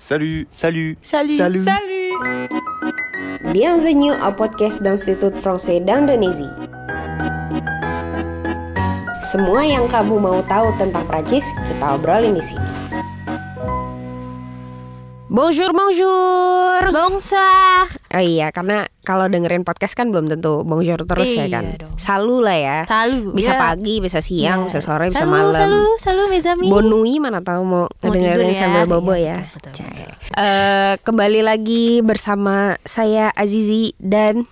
Salut Salut Salut. Salut. Salut. Bienvenue au podcast d'Institut Français d'Indonésie. Semua yang kamu mau tahu tentang Prancis, kita obrolin di sini. Bonjour, bonjour. Bonsoir. Oh iya, karena kalau dengerin podcast kan belum tentu bonjour terus ya Iya kan. dong. Salu lah ya. Salut. Bisa ya. pagi, bisa siang, Ya. bisa sore, bisa Salut, malam. Salut mes amis. Bonui mana tahu mau, Mau ngedengerin tidur ya. sambil bobo Iya, ya. betul, betul, betul. Eh, kembali lagi bersama saya Azizi dan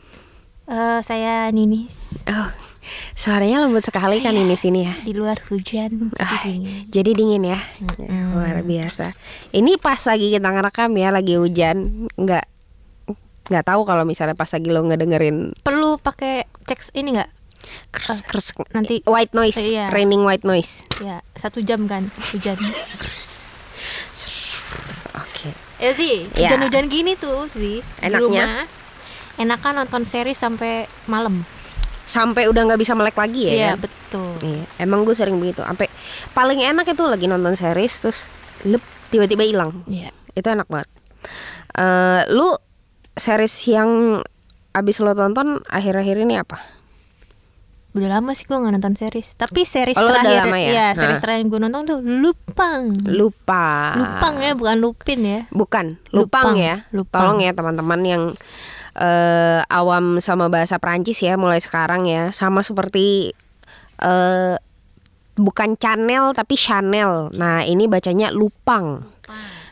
Eh, saya Ninis. oh, suaranya lembut sekali kan ini sini ya. Di luar hujan. jadi Ah, dingin. Jadi dingin ya, Ya, luar biasa. Ini pas lagi kita ngerekam ya, lagi hujan, nggak nggak tahu kalau misalnya pas lagi lo ngedengerin Perlu pakai cek ini nggak? kers, kers, nanti- white noise, Iya. raining white noise. Ya satu jam kan hujan. Oke. ya sih Ya. hujan-hujan gini tuh sih. di Enaknya? rumah, Enakan nonton series sampai malam. Sampai udah nggak bisa melek lagi ya. Iya kan? betul. Iya, emang gue sering begitu. Sampai paling enak itu lagi nonton series terus lep tiba-tiba hilang. Iya. Itu enak banget. Eh, lu series yang abis lo tonton akhir-akhir ini apa? Udah lama sih gue gak nonton series Tapi series Oh, lu udah terakhir lama ya? Iya series Nah. terakhir gue nonton tuh Lupang Lupa. Lupang ya bukan Lupin ya Bukan, lupang, Lupang, ya. lupang. Tolong ya teman-teman yang eh, awam sama bahasa Perancis ya mulai sekarang ya. Sama seperti eh bukan channel tapi Chanel. Nah, ini bacanya lupang.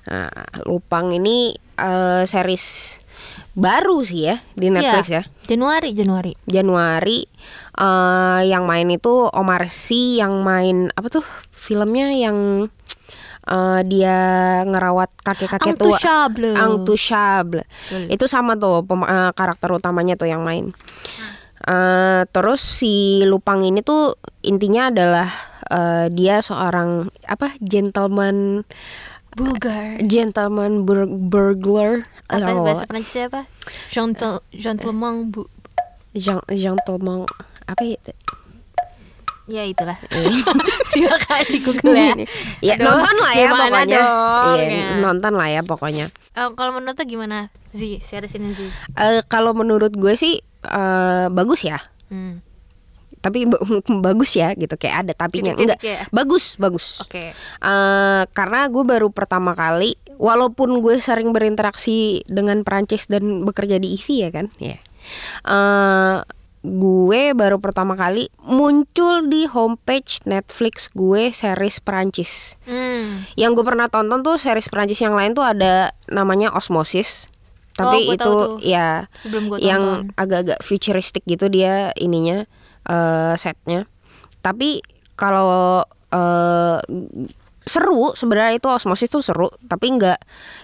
Nah, lupang ini eh, series baru sih ya di Netflix Iya, ya. Januari Januari Januari eh yang main itu Omar Sy yang main apa tuh filmnya yang eh, dia ngerawat kakek-kakek tua Intouchable. Intouchable. Betul. itu sama tuh eh, karakter utamanya tuh yang main Eh, terus si Lupang ini tuh intinya adalah eh, dia seorang apa gentleman Bulgar. Gentleman bur- burglar. Apa bahasa Prancisnya apa? Gentle, gentleman bu Gen- gentleman. Apa ya? Ya itulah. Silakan di Google ya. Ya Aduh, nonton lah ya pokoknya. dong, iya ya. nonton lah ya pokoknya. Eh, Kalau menurut tuh gimana? Zi, series ini Zi. Eh, kalau menurut gue sih eh, bagus ya. Hmm. Tapi ba- bagus ya gitu. Kayak ada tapinya enggak. ya? bagus bagus. Oke. Eh, karena gue baru pertama kali walaupun gue sering berinteraksi dengan Perancis dan bekerja di IVI ya kan? Ya. Eh, gue baru pertama kali muncul di homepage Netflix gue series Perancis. Hmm. yang gue pernah tonton tuh series Perancis yang lain tuh ada namanya Osmosis. Tapi Oh, itu ya yang agak-agak futuristik gitu dia ininya eh, setnya tapi kalau eh, seru sebenarnya itu Osmosis tuh seru tapi nggak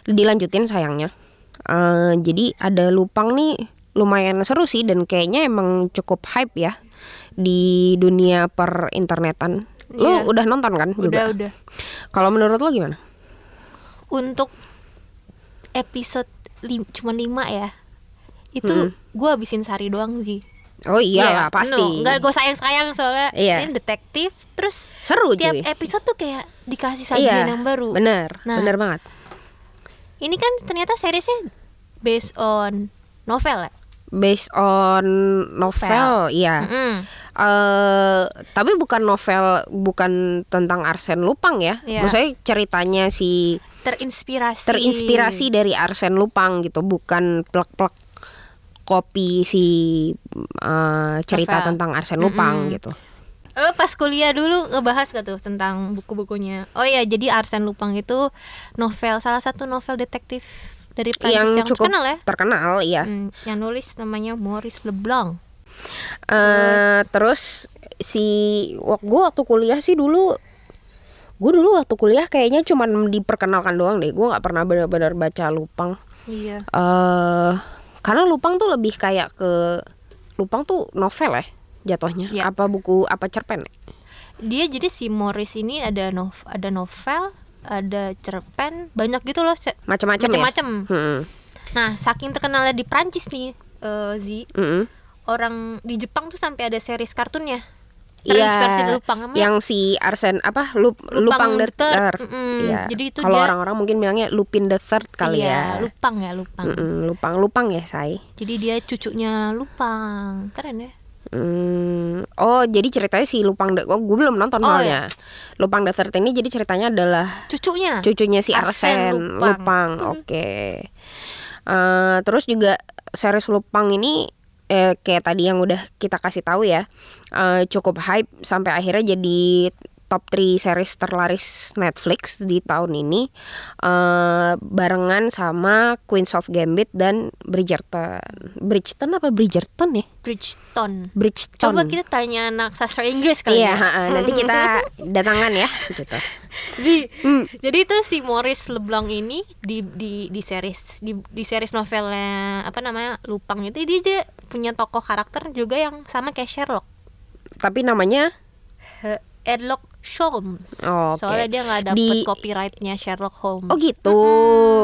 dilanjutin sayangnya Eh, jadi ada Lupang nih lumayan seru sih dan kayaknya emang cukup hype ya di dunia per internetan lu Iya. udah nonton kan juga Udah udah kalau menurut lo gimana? Untuk episode lim cuma lima ya Itu Hmm. gue habisin sehari doang Zi Oh iyalah Iya, pasti. no, Nggak gue sayang-sayang soalnya Iya. ini detektif Terus Seru tiap cuy. episode tuh kayak dikasih sajian yang baru Bener, Nah. bener banget. Ini kan ternyata seriesnya based on novel ya Based on novel, iya. Mm-mm. Eh, tapi bukan novel, bukan tentang Arsen Lupang ya. Iya. Maksudnya ceritanya si Terinspirasi terinspirasi dari Arsen Lupang gitu, bukan plek-plek kopi si eh, cerita Novel. tentang Arsen Lupang Mm-mm. gitu. Lo pas kuliah dulu ngebahas gak tuh tentang buku-bukunya Oh iya jadi Arsène Lupin itu novel Salah satu novel detektif dari Prancis yang, yang, cukup terkenal ya terkenal, iya. Hmm, Yang nulis namanya Maurice Leblanc Eh, terus si gue waktu kuliah sih dulu gue dulu waktu kuliah kayaknya cuman diperkenalkan doang deh gue nggak pernah benar-benar baca Lupang Iya eh karena Lupang tuh lebih kayak ke Lupang tuh novel ya jatuhnya Iya. apa buku apa cerpen ya? Dia jadi si Maurice ini ada nov ada novel Ada cerpen Banyak gitu loh macam-macam ya Macam-macam Hmm, Nah saking terkenalnya di Prancis nih eh, Zi mm-mm. Orang di Jepang tuh sampai ada series kartunnya terinspirasi dari Lupang namanya yang si Arsen apa Lup, Lupang, the Third. Mm-mm. Iya. Jadi itu kalau orang-orang mungkin bilangnya Lupin the Third kali iya, ya. Lupang ya Lupang Mm-mm, Lupang Lupang ya say. jadi dia cucunya Lupang keren ya Hmm, oh jadi ceritanya si Lupang the oh, gue belum nonton Oh, soalnya. Lupang the Third ini jadi ceritanya adalah cucunya cucunya si Arsen Arsen, Lupang. Lupang. Oke. Eh, terus juga series Lupang ini eh, kayak tadi yang udah kita kasih tahu ya, eh, cukup hype sampai akhirnya jadi top 3 series terlaris Netflix di tahun ini eh barengan sama Queens of Gambit dan Bridgerton. Bridgerton apa Bridgerton ya? Bridgeton Bridgeton. coba kita tanya anak sastra Inggris kali Iya, ya ha-ha. nanti kita datangan ya gitu. Zi. Hmm. Jadi itu si Maurice Leblanc ini di di di series di di series novelnya apa namanya Lupang itu dia, dia punya tokoh karakter juga yang sama kayak Sherlock Tapi namanya He- Sherlock Holmes. Oh, oke. Soalnya dia nggak dapet Di- copyrightnya Sherlock Holmes. Oh gitu.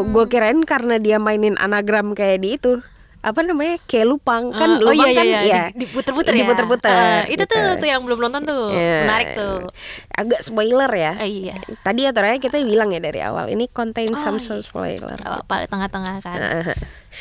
Gue kirain karena dia mainin anagram kayak di itu. Apa namanya? Kayak lupang kan Eh, oh lupang iya kan iya, ya. Di- diputer-puter ya. Diputer-puter, Eh, itu gitu. tuh tuh yang belum nonton tuh. Iya. Menarik tuh. Agak spoiler ya. Eh, iya. Tadi ya terakhir kita bilang ya dari awal ini contain Oh, some iya. spoiler. Gak apa-apa tengah-tengah kan. Heeh.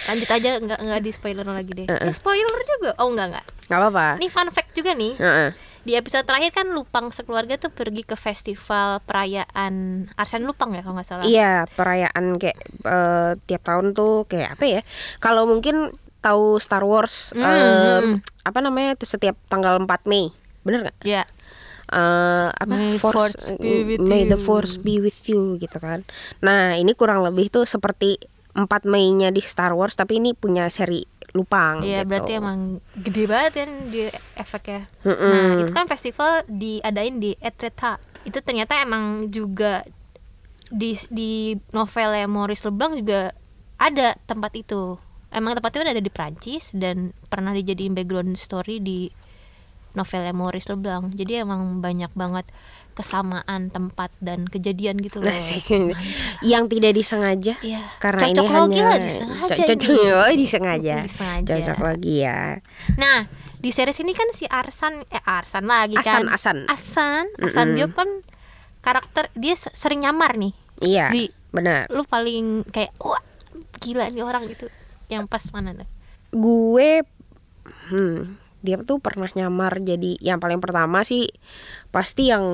Lanjut aja nggak nggak di spoiler lagi deh. Eh, spoiler juga. Oh enggak enggak. Nggak apa-apa. Ini fun fact juga nih. Heeh. Di episode terakhir kan Lupang sekeluarga tuh pergi ke festival perayaan Arsen Lupang ya kalau nggak salah. Iya, perayaan kayak eh, tiap tahun tuh kayak apa ya? Kalau mungkin tahu Star Wars Hmm, em, hmm. apa namanya tuh setiap tanggal 4 Mei. Bener nggak? Iya. eh apa May force, force be with may the force be with you gitu kan nah ini kurang lebih tuh seperti 4 Mei-nya di Star Wars tapi ini punya seri Lupang Iya gitu. berarti emang gede banget kan di efeknya. Mm-mm. Nah itu kan festival diadain di Etretat. Itu ternyata emang juga di di novelnya Maurice Leblanc juga ada tempat itu. Emang tempat itu ada di Prancis dan pernah dijadiin background story di novelnya Maurice Leblanc. Jadi emang banyak banget kesamaan tempat dan kejadian gitu loh. Yang tidak disengaja Iya. karena Cocok ini logi hanya lah, disengaja Co- cocok ini. oh, disengaja Disengaja. cocok lagi ya Nah, di series ini kan si Arsan eh Arsan lagi kan. Asan, Asan. Asan, Asan Diop kan karakter dia se- sering nyamar nih. iya Zi. benar Lu paling kayak wah, gila nih orang itu. Yang pas mana tuh? gue hmm dia tuh pernah nyamar jadi yang paling pertama sih pasti yang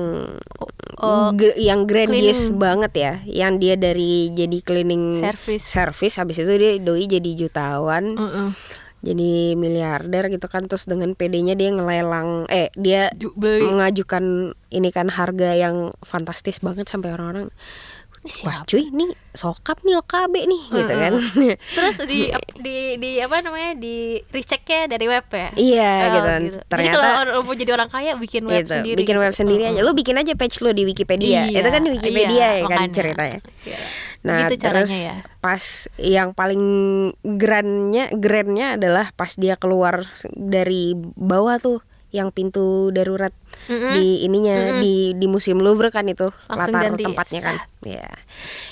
Oh, gr- yang grandiose cleaning. banget ya yang dia dari jadi cleaning Service. service habis itu dia doi jadi jutawan Heeh. jadi miliarder gitu kan terus dengan PD-nya dia ngelelang eh dia beli. mengajukan ini kan harga yang fantastis banget sampai orang-orang Ini wah siapa? cuy ini sokap nih OKB nih gitu kan Terus di di di apa namanya di rechecknya dari web ya? Iya, Oh, gitu. Jadi Ternyata- kalau orang mau jadi orang kaya bikin web gitu sendiri. bikin gitu. web sendiri aja lu bikin aja page lu di Wikipedia Iya, itu kan di Wikipedia iya, ya kan makanya. ceritanya Iya. nah Gitu terus ya. pas yang paling grandnya grandnya adalah pas dia keluar dari bawah tuh yang pintu darurat Mm-mm. di ininya di di museum Louvre kan itu Langsung latar ganti, tempatnya kan ya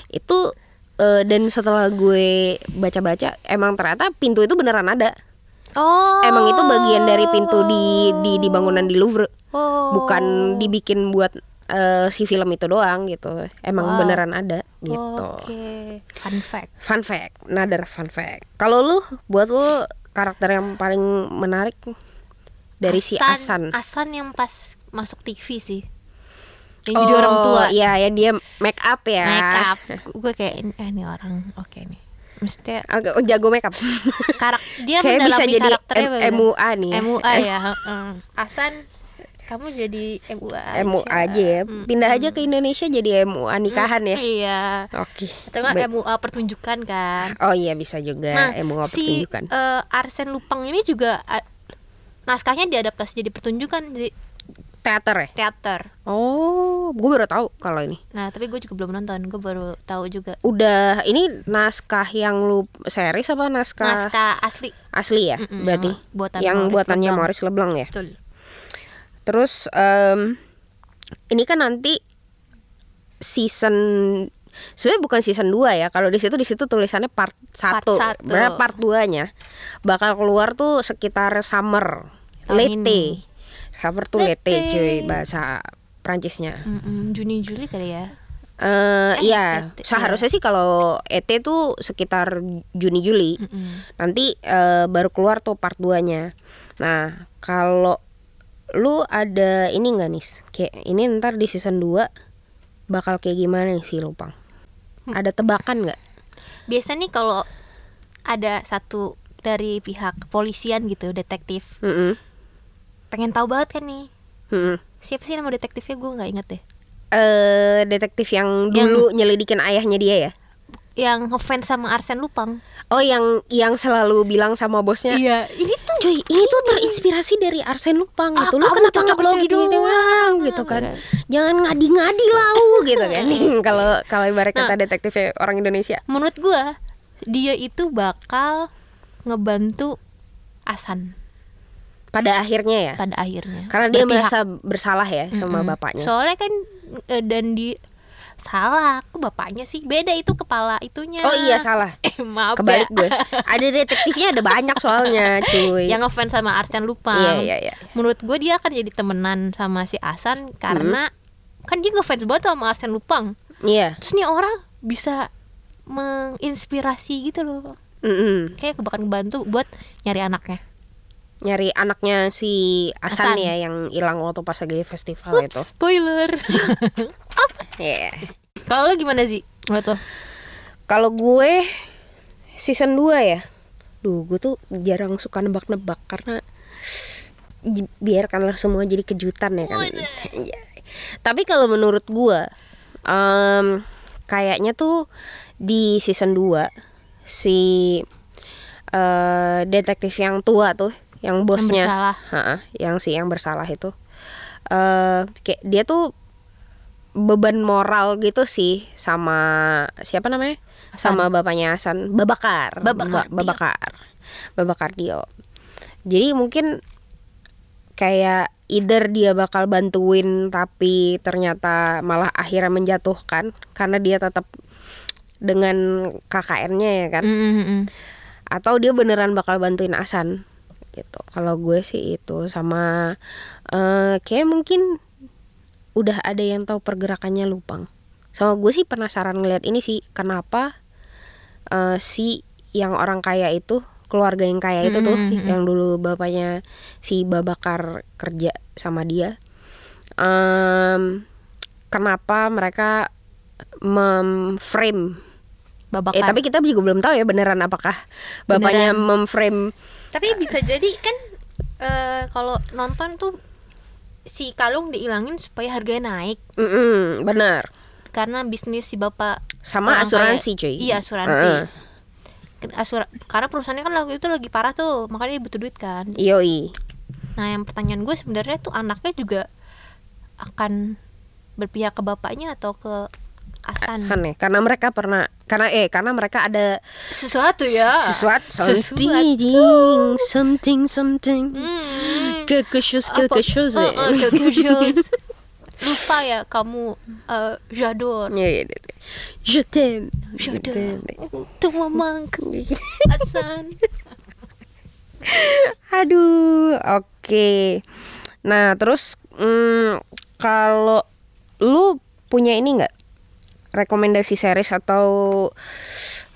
itu eh, dan setelah gue baca-baca emang ternyata pintu itu beneran ada Oh. emang itu bagian dari pintu di di di bangunan di Louvre Oh. bukan dibikin buat eh, si film itu doang gitu emang Wow. beneran ada gitu Oke. Fun fact. fun fact another fun fact kalau lu buat lu karakter yang paling menarik dari si Asan Asan yang pas masuk TV sih. Yang jadi orang tua. iya yang dia make up ya Make up. Gue kayak ini, eh, ini orang oke nih. Maksudnya Agak oh, jago make up karak dia Kayak bisa jadi karakternya M-. MUA nih ya. MUA ya. Asan kamu jadi MUA aja. MUA aja ya pindah aja ke Indonesia jadi MUA nikahan ya Iya. oke Atau nggak Baik. MUA pertunjukan kan. oh iya bisa juga Nah, MUA si pertunjukan eh, Arsen Lupang ini juga naskahnya diadaptasi jadi pertunjukan di teater ya teater. Oh, gue baru tahu kalau ini. Nah, tapi gue juga belum nonton. Gue baru tahu juga Udah ini naskah yang lu series apa naskah, naskah asli. asli ya? Mm-mm, berarti yang buatan yang Maurice buatannya Leblanc. Maurice Leblanc ya. Betul. Terus em, ini kan nanti season sebenarnya bukan season 2 ya. Kalau di situ di situ tulisannya part 1. satu. Berarti part 2-nya bakal keluar tuh sekitar summer, Tahun late. ini. Summer tuh lete Lete. cuy bahasa Prancisnya. Mm-mm, Juni Juli kali ya Eh Eh, iya, ET, seharusnya sih kalau ET tuh sekitar Juni Juli. Mm-mm. Nanti eh, baru keluar tuh part 2-nya. Nah, kalau lu ada ini enggak nih? Kayak ini ntar di season 2 bakal kayak gimana nih si Lupang? Ada tebakan nggak? biasa nih kalau ada satu dari pihak kepolisian gitu detektif Mm-mm. pengen tahu banget kan nih Mm-mm. siapa sih nama detektifnya gue nggak inget deh Eh, detektif yang dulu nyelidikin ayahnya dia ya? yang ngefans sama Arsen Lupang Oh, yang yang selalu bilang sama bosnya, iya ini tuh cuy ini tuh terinspirasi dari Arsen Lupang Ah, gitu. Lu kenapa nggak percaya logi diri doang. gitu kan? Jangan ngadi-ngadi lau gitu kan? Kalau kalau ibarat kata Nah. detektifnya orang Indonesia. menurut gue dia itu bakal ngebantu Asan Pada akhirnya ya, pada akhirnya karena dia Berpihak. merasa bersalah ya sama Mm-mm. bapaknya. soalnya kan eh, dan di salah kok bapaknya sih beda itu kepala itunya oh iya salah. eh maaf Kebalik ya gue. Ada detektifnya ada banyak soalnya, cuy. yang ngefans sama Arsen Lupang Iya iya iya. menurut gue dia akan jadi temenan sama si Asan karena kan dia ngefans banget sama Arsen Lupang Iya. terus nih orang bisa menginspirasi gitu loh Mm-mm. kayak kebakan bantu buat nyari anaknya Nyari anaknya si Asan, Asan. ya yang hilang waktu pas lagi di festival itu. Ups, spoiler Iya. kalau lo gimana sih menurut lo Kalau gue season 2 ya. Duh, gue tuh jarang suka nebak-nebak karena biarkanlah semua jadi kejutan ya kan. Tapi kalau menurut gue em, kayaknya tuh di season 2 si eh, detektif yang tua tuh, yang bosnya, bersalah. Ha-ha, yang si yang bersalah itu, eh kayak dia tuh beban moral gitu sih sama siapa namanya? Hasan. Sama bapaknya Hasan, Babakar. Babakar Ba- Babakar. Babakar Dio. Jadi mungkin kayak either dia bakal bantuin tapi ternyata malah akhirnya menjatuhkan karena dia tetap dengan KKN-nya ya kan? Mm-mm. atau dia beneran bakal bantuin Asan gitu. Kalau gue sih itu sama eh kayak mungkin udah ada yang tahu pergerakannya Lupang. Sama gue sih penasaran ngeliat ini sih kenapa eh si yang orang kaya itu keluarga yang kaya itu tuh Mm-mm. yang dulu bapaknya si Babakar kerja sama dia Em, kenapa mereka memframe Babakan. Eh tapi kita juga belum tahu ya beneran apakah bapaknya memframe Tapi bisa jadi kan eh, kalau nonton tuh si kalung dihilangin supaya harganya naik Mm-mm, benar karena bisnis si bapak sama asuransi kaya. cuy. Iya asuransi. Heeh. Asura, karena perusahaannya kan lagu itu lagi parah tuh, makanya dia butuh duit kan. Yoi. Nah yang pertanyaan gue sebenarnya tuh anaknya juga akan berpihak ke bapaknya atau ke Asan. San ya karena mereka pernah karena eh karena mereka ada Sesuatu ya. sesuatu Sesuatu. something something something Hmm. quelque chose quelque Apa- chose quelque chose. Lupa ya kamu eh, j'adore. Iya, iya, iya. Je t'aime. Je J'adore. manque. Asan. Aduh, oke. Nah, terus mm, kalau lu punya ini nggak rekomendasi series atau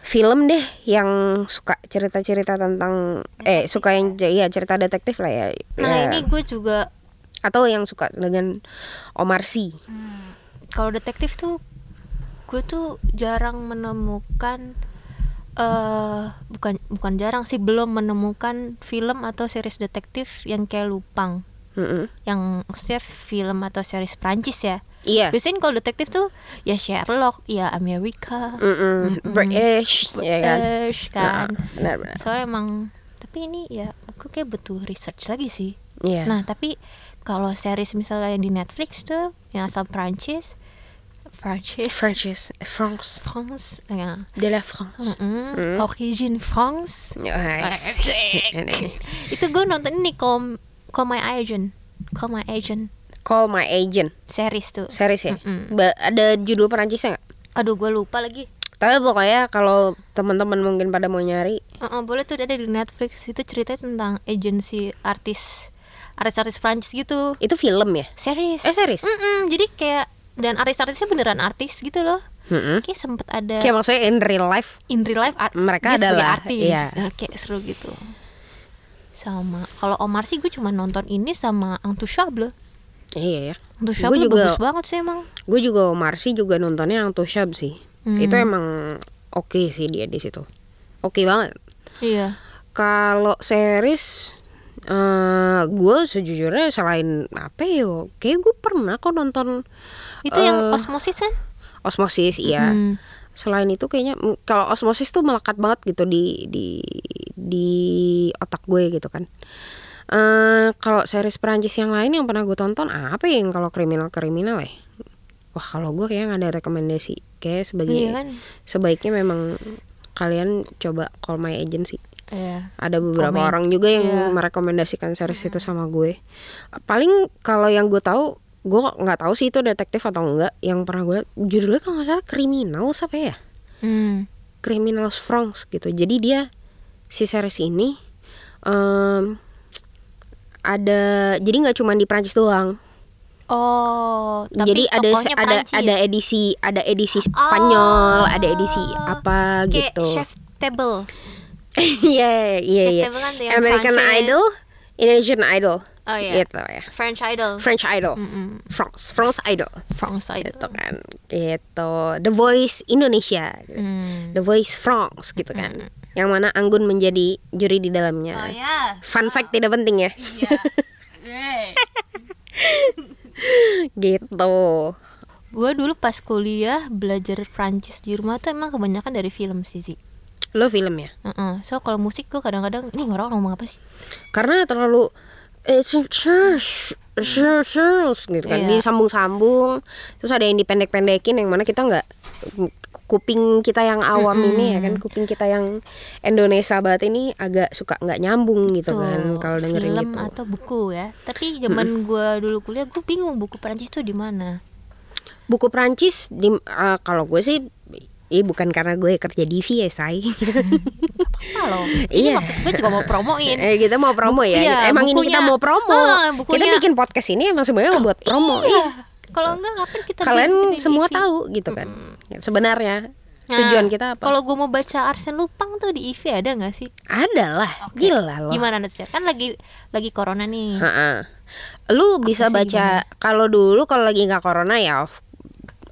film deh yang suka cerita-cerita tentang eh suka yang ya cerita detektif lah ya. Nah Ya. ini gue juga atau yang suka dengan Omar Sy. kalau detektif tuh gue tuh jarang menemukan eh bukan bukan jarang sih belum menemukan film atau series detektif yang kayak Lupang Mm-mm. yang maksudnya film atau series Prancis ya Iya. biasanya kalau detektif tuh ya Sherlock ya Amerika Mm-mm. British, ya kan. British kan Nah, benar-benar. soalnya emang tapi ini ya aku kayak butuh research lagi sih Iya. nah tapi kalau series misalnya di Netflix tuh yang asal Prancis Prancis Francis, France, France ya de la France. Mm-mm. Origin France Asik. itu gue nonton ini Call, Call My Agent Call My Agent Call My Agent series tuh series ya. Mm-mm. Ba- ada judul Perancisnya nggak? aduh gue lupa lagi Tapi pokoknya kalau teman-teman mungkin pada mau nyari, Uh-uh, boleh tuh ada di Netflix itu ceritanya tentang agensi artis artis-artis Prancis gitu. Itu film ya? series. Eh, series? Mm-mm, jadi kayak dan artis-artisnya beneran artis gitu loh. Mm-mm. kayak sempet ada Kayak maksudnya in real life? In real life art- Mereka adalah, artis. iya. Nah, kayak seru gitu. Sama kalau Omar sih gue cuma nonton ini sama Intouchable Iya ya Intouchable Gue juga bagus banget sih emang. Gue juga Marsi juga nontonnya yang Tushab sih. Hmm. Itu emang oke sih dia di situ. Oke banget. Iya. Kalau series eh gue sejujurnya selain apa ya kayak gue pernah kok nonton itu yang Eh, Osmosis kan Osmosis iya. Hmm. selain itu kayaknya kalau Osmosis tuh melekat banget gitu di di di otak gue gitu kan. Eh kalau series Perancis yang lain yang pernah gue tonton apa ya yang kalau kriminal kriminal ya? Wah kalau gue kayaknya nggak ada rekomendasi. Kayak sebagai Iya kan? sebaiknya memang kalian coba call my agency Iya. ada beberapa Komen. orang juga yang Iya. merekomendasikan series itu sama gue paling kalau yang gue tahu gue nggak tahu sih itu detektif atau enggak yang pernah gue judulnya kalau nggak salah kriminal apa ya. Criminals France gitu jadi dia si series ini em, ada jadi nggak cuma di Prancis doang Oh, tapi jadi ada ada Perancis. ada edisi ada edisi Spanyol Oh. ada edisi apa kayak gitu chef table. Iya iya iya. American Prancis. Idol, Indonesian Idol. Oh iya. Gitu ya. French Idol. French Idol. Mm-mm. France, France Idol. France Idol. Gitu kan. Gitu. The Voice Indonesia. gitu. Hmm. The Voice France gitu kan. Yang mana Anggun menjadi juri di dalamnya. Oh ya. Fun fact tidak penting ya. Iya. Yeay. gitu. Gue dulu pas kuliah belajar Prancis di rumah tuh emang kebanyakan dari film sih sih. Lo film ya? Heeh. So kalau musik gue kadang-kadang ini orang ngomong apa sih? Karena terlalu eh, shush, shush, shush, gitu kan. Iya. Disambung-sambung. Terus ada yang dipendek-pendekin yang mana kita nggak kuping kita yang awam ini ya kan kuping kita yang Indonesia banget ini agak suka nggak nyambung gitu Tuh, kan kalau dengerin film gitu. atau buku ya. Tapi zaman gue dulu kuliah gue bingung buku Prancis tuh di mana. Buku Prancis di eh, kalau gue sih Ih bukan karena gue kerja di VI ya say Halo. Ini Iya. maksud gue juga mau promoin. Eh kita mau promo Buku- ya iya, Emang ini kita bukunya- mau promo Ah, Kita bukunya- bikin podcast ini emang sebenarnya buat promo Iya Kalau enggak ngapain kita Kalian semua tahu gitu kan Sebenarnya Nah, Tujuan kita apa? Kalau gue mau baca Arsen Lupang tuh di IV ada nggak sih? Ada lah Gila loh Gimana Natsir? Kan lagi lagi corona nih. Ha-ha. Lu bisa baca kalau dulu kalau lagi nggak corona ya of,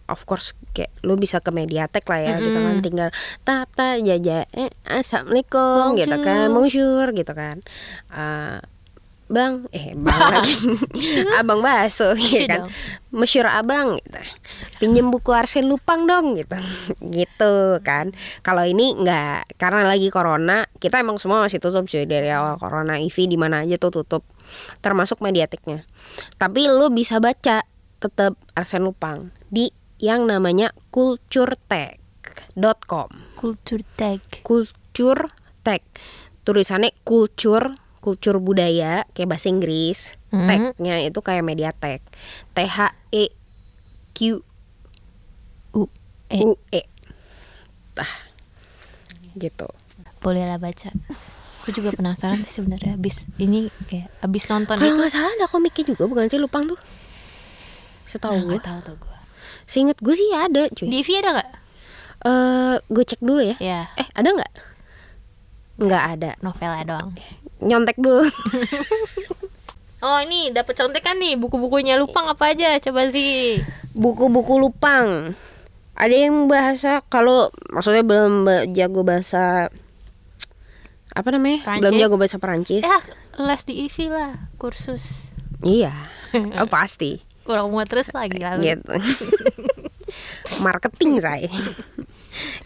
of course kayak lu bisa ke Mediatek lah ya gitu kan. Tinggal tap tap jaja eh assalamualaikum gitu kan. Bonjour gitu kan. Eh, bang eh bang lagi. Abang bakso gitu kan. Monsieur abang gitu. Pinjem buku Arsen Lupang dong gitu. Gitu kan. Kalau ini nggak karena lagi corona kita emang semua masih tutup sih dari awal corona. IV di mana aja tuh tutup termasuk mediateknya. Tapi lu bisa baca tetap Arsen Lupang di yang namanya culturetech.com Kultur tag. kultur tech tulisannya kultur kultur budaya kayak bahasa Inggris. Hmm. tech-nya itu kayak mediatek. T H E Q U eh U E. Ah gitu. Boleh lah baca. Gue juga penasaran sih sebenarnya abis ini kayak abis nonton kalau itu. nggak salah ada komiknya juga bukan sih? Lupang tuh? Setahu Nah, gue nggak tahu tuh gue. Seinget gue sih ada cuy. Di IV ada nggak? eh gue cek dulu ya. Ya eh ada nggak? Nggak ada. Novelnya doang. nyontek dulu. Oh ini dapat contekan nih. Buku-bukunya Lupang apa aja? Coba sih. buku-buku Lupang. Ada yang bahasa kalau maksudnya belum jago bahasa apa namanya? Belum Perancis? jago bahasa Perancis. Ya les di IV lah kursus. iya. Oh, pasti Kurang muat terus lagi lalu. gitu. Marketing saya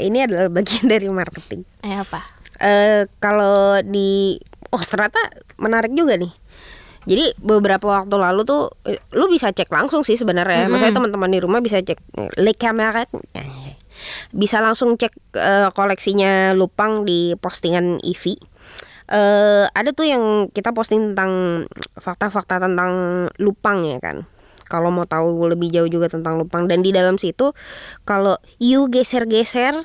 ini adalah bagian dari marketing. Eh apa? eh kalau di oh ternyata menarik juga nih. Jadi beberapa waktu lalu tuh lu bisa cek langsung sih sebenarnya. Maksudnya teman-teman di rumah bisa cek le cameras bisa langsung cek eh, koleksinya Lupang di postingan Ivi eh ada tuh yang kita posting tentang fakta-fakta tentang Lupang ya kan kalau mau tahu lebih jauh juga tentang Lupang dan di dalam situ kalau you geser-geser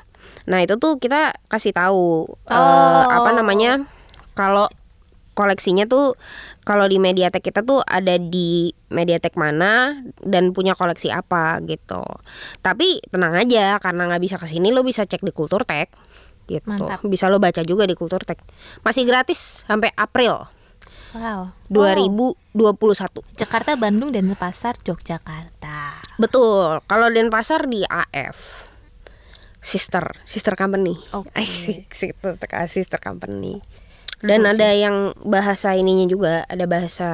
nah itu tuh kita kasih tahu eh, Oh. apa namanya kalau koleksinya tuh kalau di Mediatek kita tuh ada di Mediatek mana dan punya koleksi apa gitu. Tapi tenang aja karena nggak bisa ke sini lo bisa cek di Kulturtek gitu. Mantap. Bisa lo baca juga di Kulturtek. Masih gratis sampai April Wow. 2021. Jakarta, Bandung, dan Pasar, Yogyakarta. Betul. Kalau Denpasar di AF. Sister, sister company. Oke. Asik, sister, sister company. Dan ada yang bahasa ininya juga, ada bahasa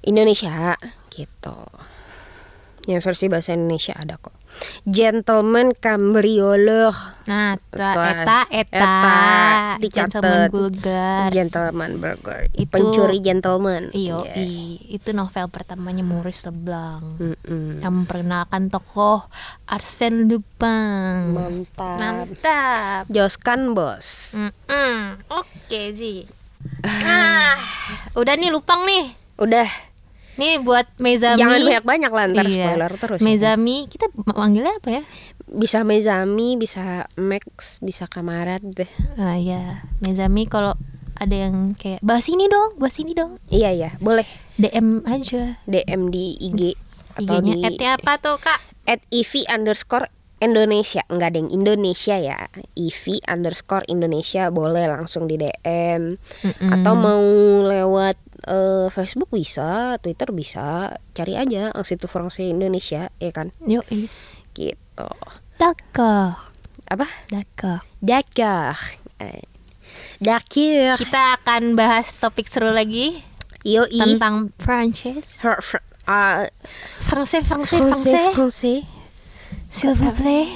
Indonesia gitu. Yang versi bahasa Indonesia ada kok. Gentleman Cambrioleur. Nah, eta, eta, Eta. Gentleman Vulgar. Gentleman Burger. Itu- Pencuri gentleman. Iyo, Iya. itu novel pertamanya Maurice Leblanc. Mm-mm. Yang memperkenalkan tokoh Arsène Lupin. Mantap. Mantap. Joskan bos. Mm-mm. Oke sih. Nah, udah nih Lupang nih. Udah. Nih buat Mezami. Jangan banyak-banyak lah ntar Iya. spoiler terus. ya. Mezami, kita manggilnya apa ya? Bisa Mezami, bisa Max, bisa Kamarad deh. Ah ya, Mezami kalau ada yang kayak bahas ini dong, bahas ini dong. Iya ya, boleh DM aja. DM di IG atau IG-nya di apa tuh, Kak? at EV underscore Indonesia Enggak ada yang Indonesia ya EV underscore Indonesia Boleh langsung di DM Mm-mm. Atau mau lewat eh, Facebook bisa Twitter bisa Cari aja Institut Francais Indonesia Ya kan Yoi. Gitu D'accord. Apa? D'accord. D'accord Eh, D'accord Kita akan bahas topik seru lagi Yoi tentang Prancis. Fr- ah, français, Français français. Français S'il vous plaît.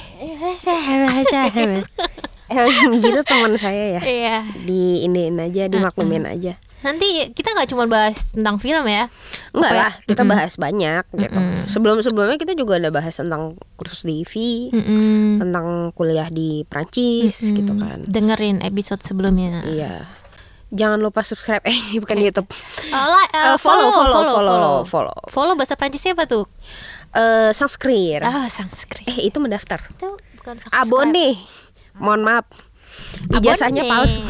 Emang gitu teman saya ya Iya. di iniin aja dimaklumin aja Nanti kita nggak cuma bahas tentang film ya. enggak ya? lah kita bahas banyak gitu Mm-mm. sebelum sebelumnya kita juga ada bahas tentang kursus di IV Mm-mm. tentang kuliah di Prancis Mm-mm. gitu kan Dengerin episode sebelumnya. iya jangan lupa subscribe eh bukan di YouTube Uh, like, uh, Eh, follow, follow, follow, follow. Follow bahasa Prancisnya apa tuh? eh Sanskrit Ah, Sanskrit. eh itu mendaftar Itu bukan subscribe. abone mohon maaf ijazahnya palsu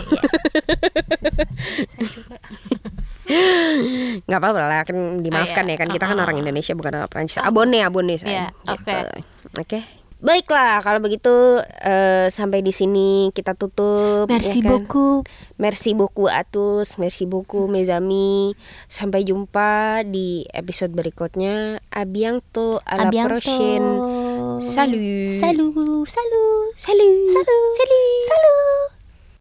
Iya. Nggak apa-apa lah kan dimaafkan Ah, iya. ya kan kita kan Oh, oh, orang oh. Indonesia bukan orang Prancis abone abone Iya, saya gitu. oke. oke baiklah kalau begitu eh, sampai di sini kita tutup Merci ya kan? beaucoup. merci beaucoup atus merci beaucoup mes amis sampai jumpa di episode berikutnya a bientôt à la prochaine salut. Salut, salut, salut. Salut, salut. Salut.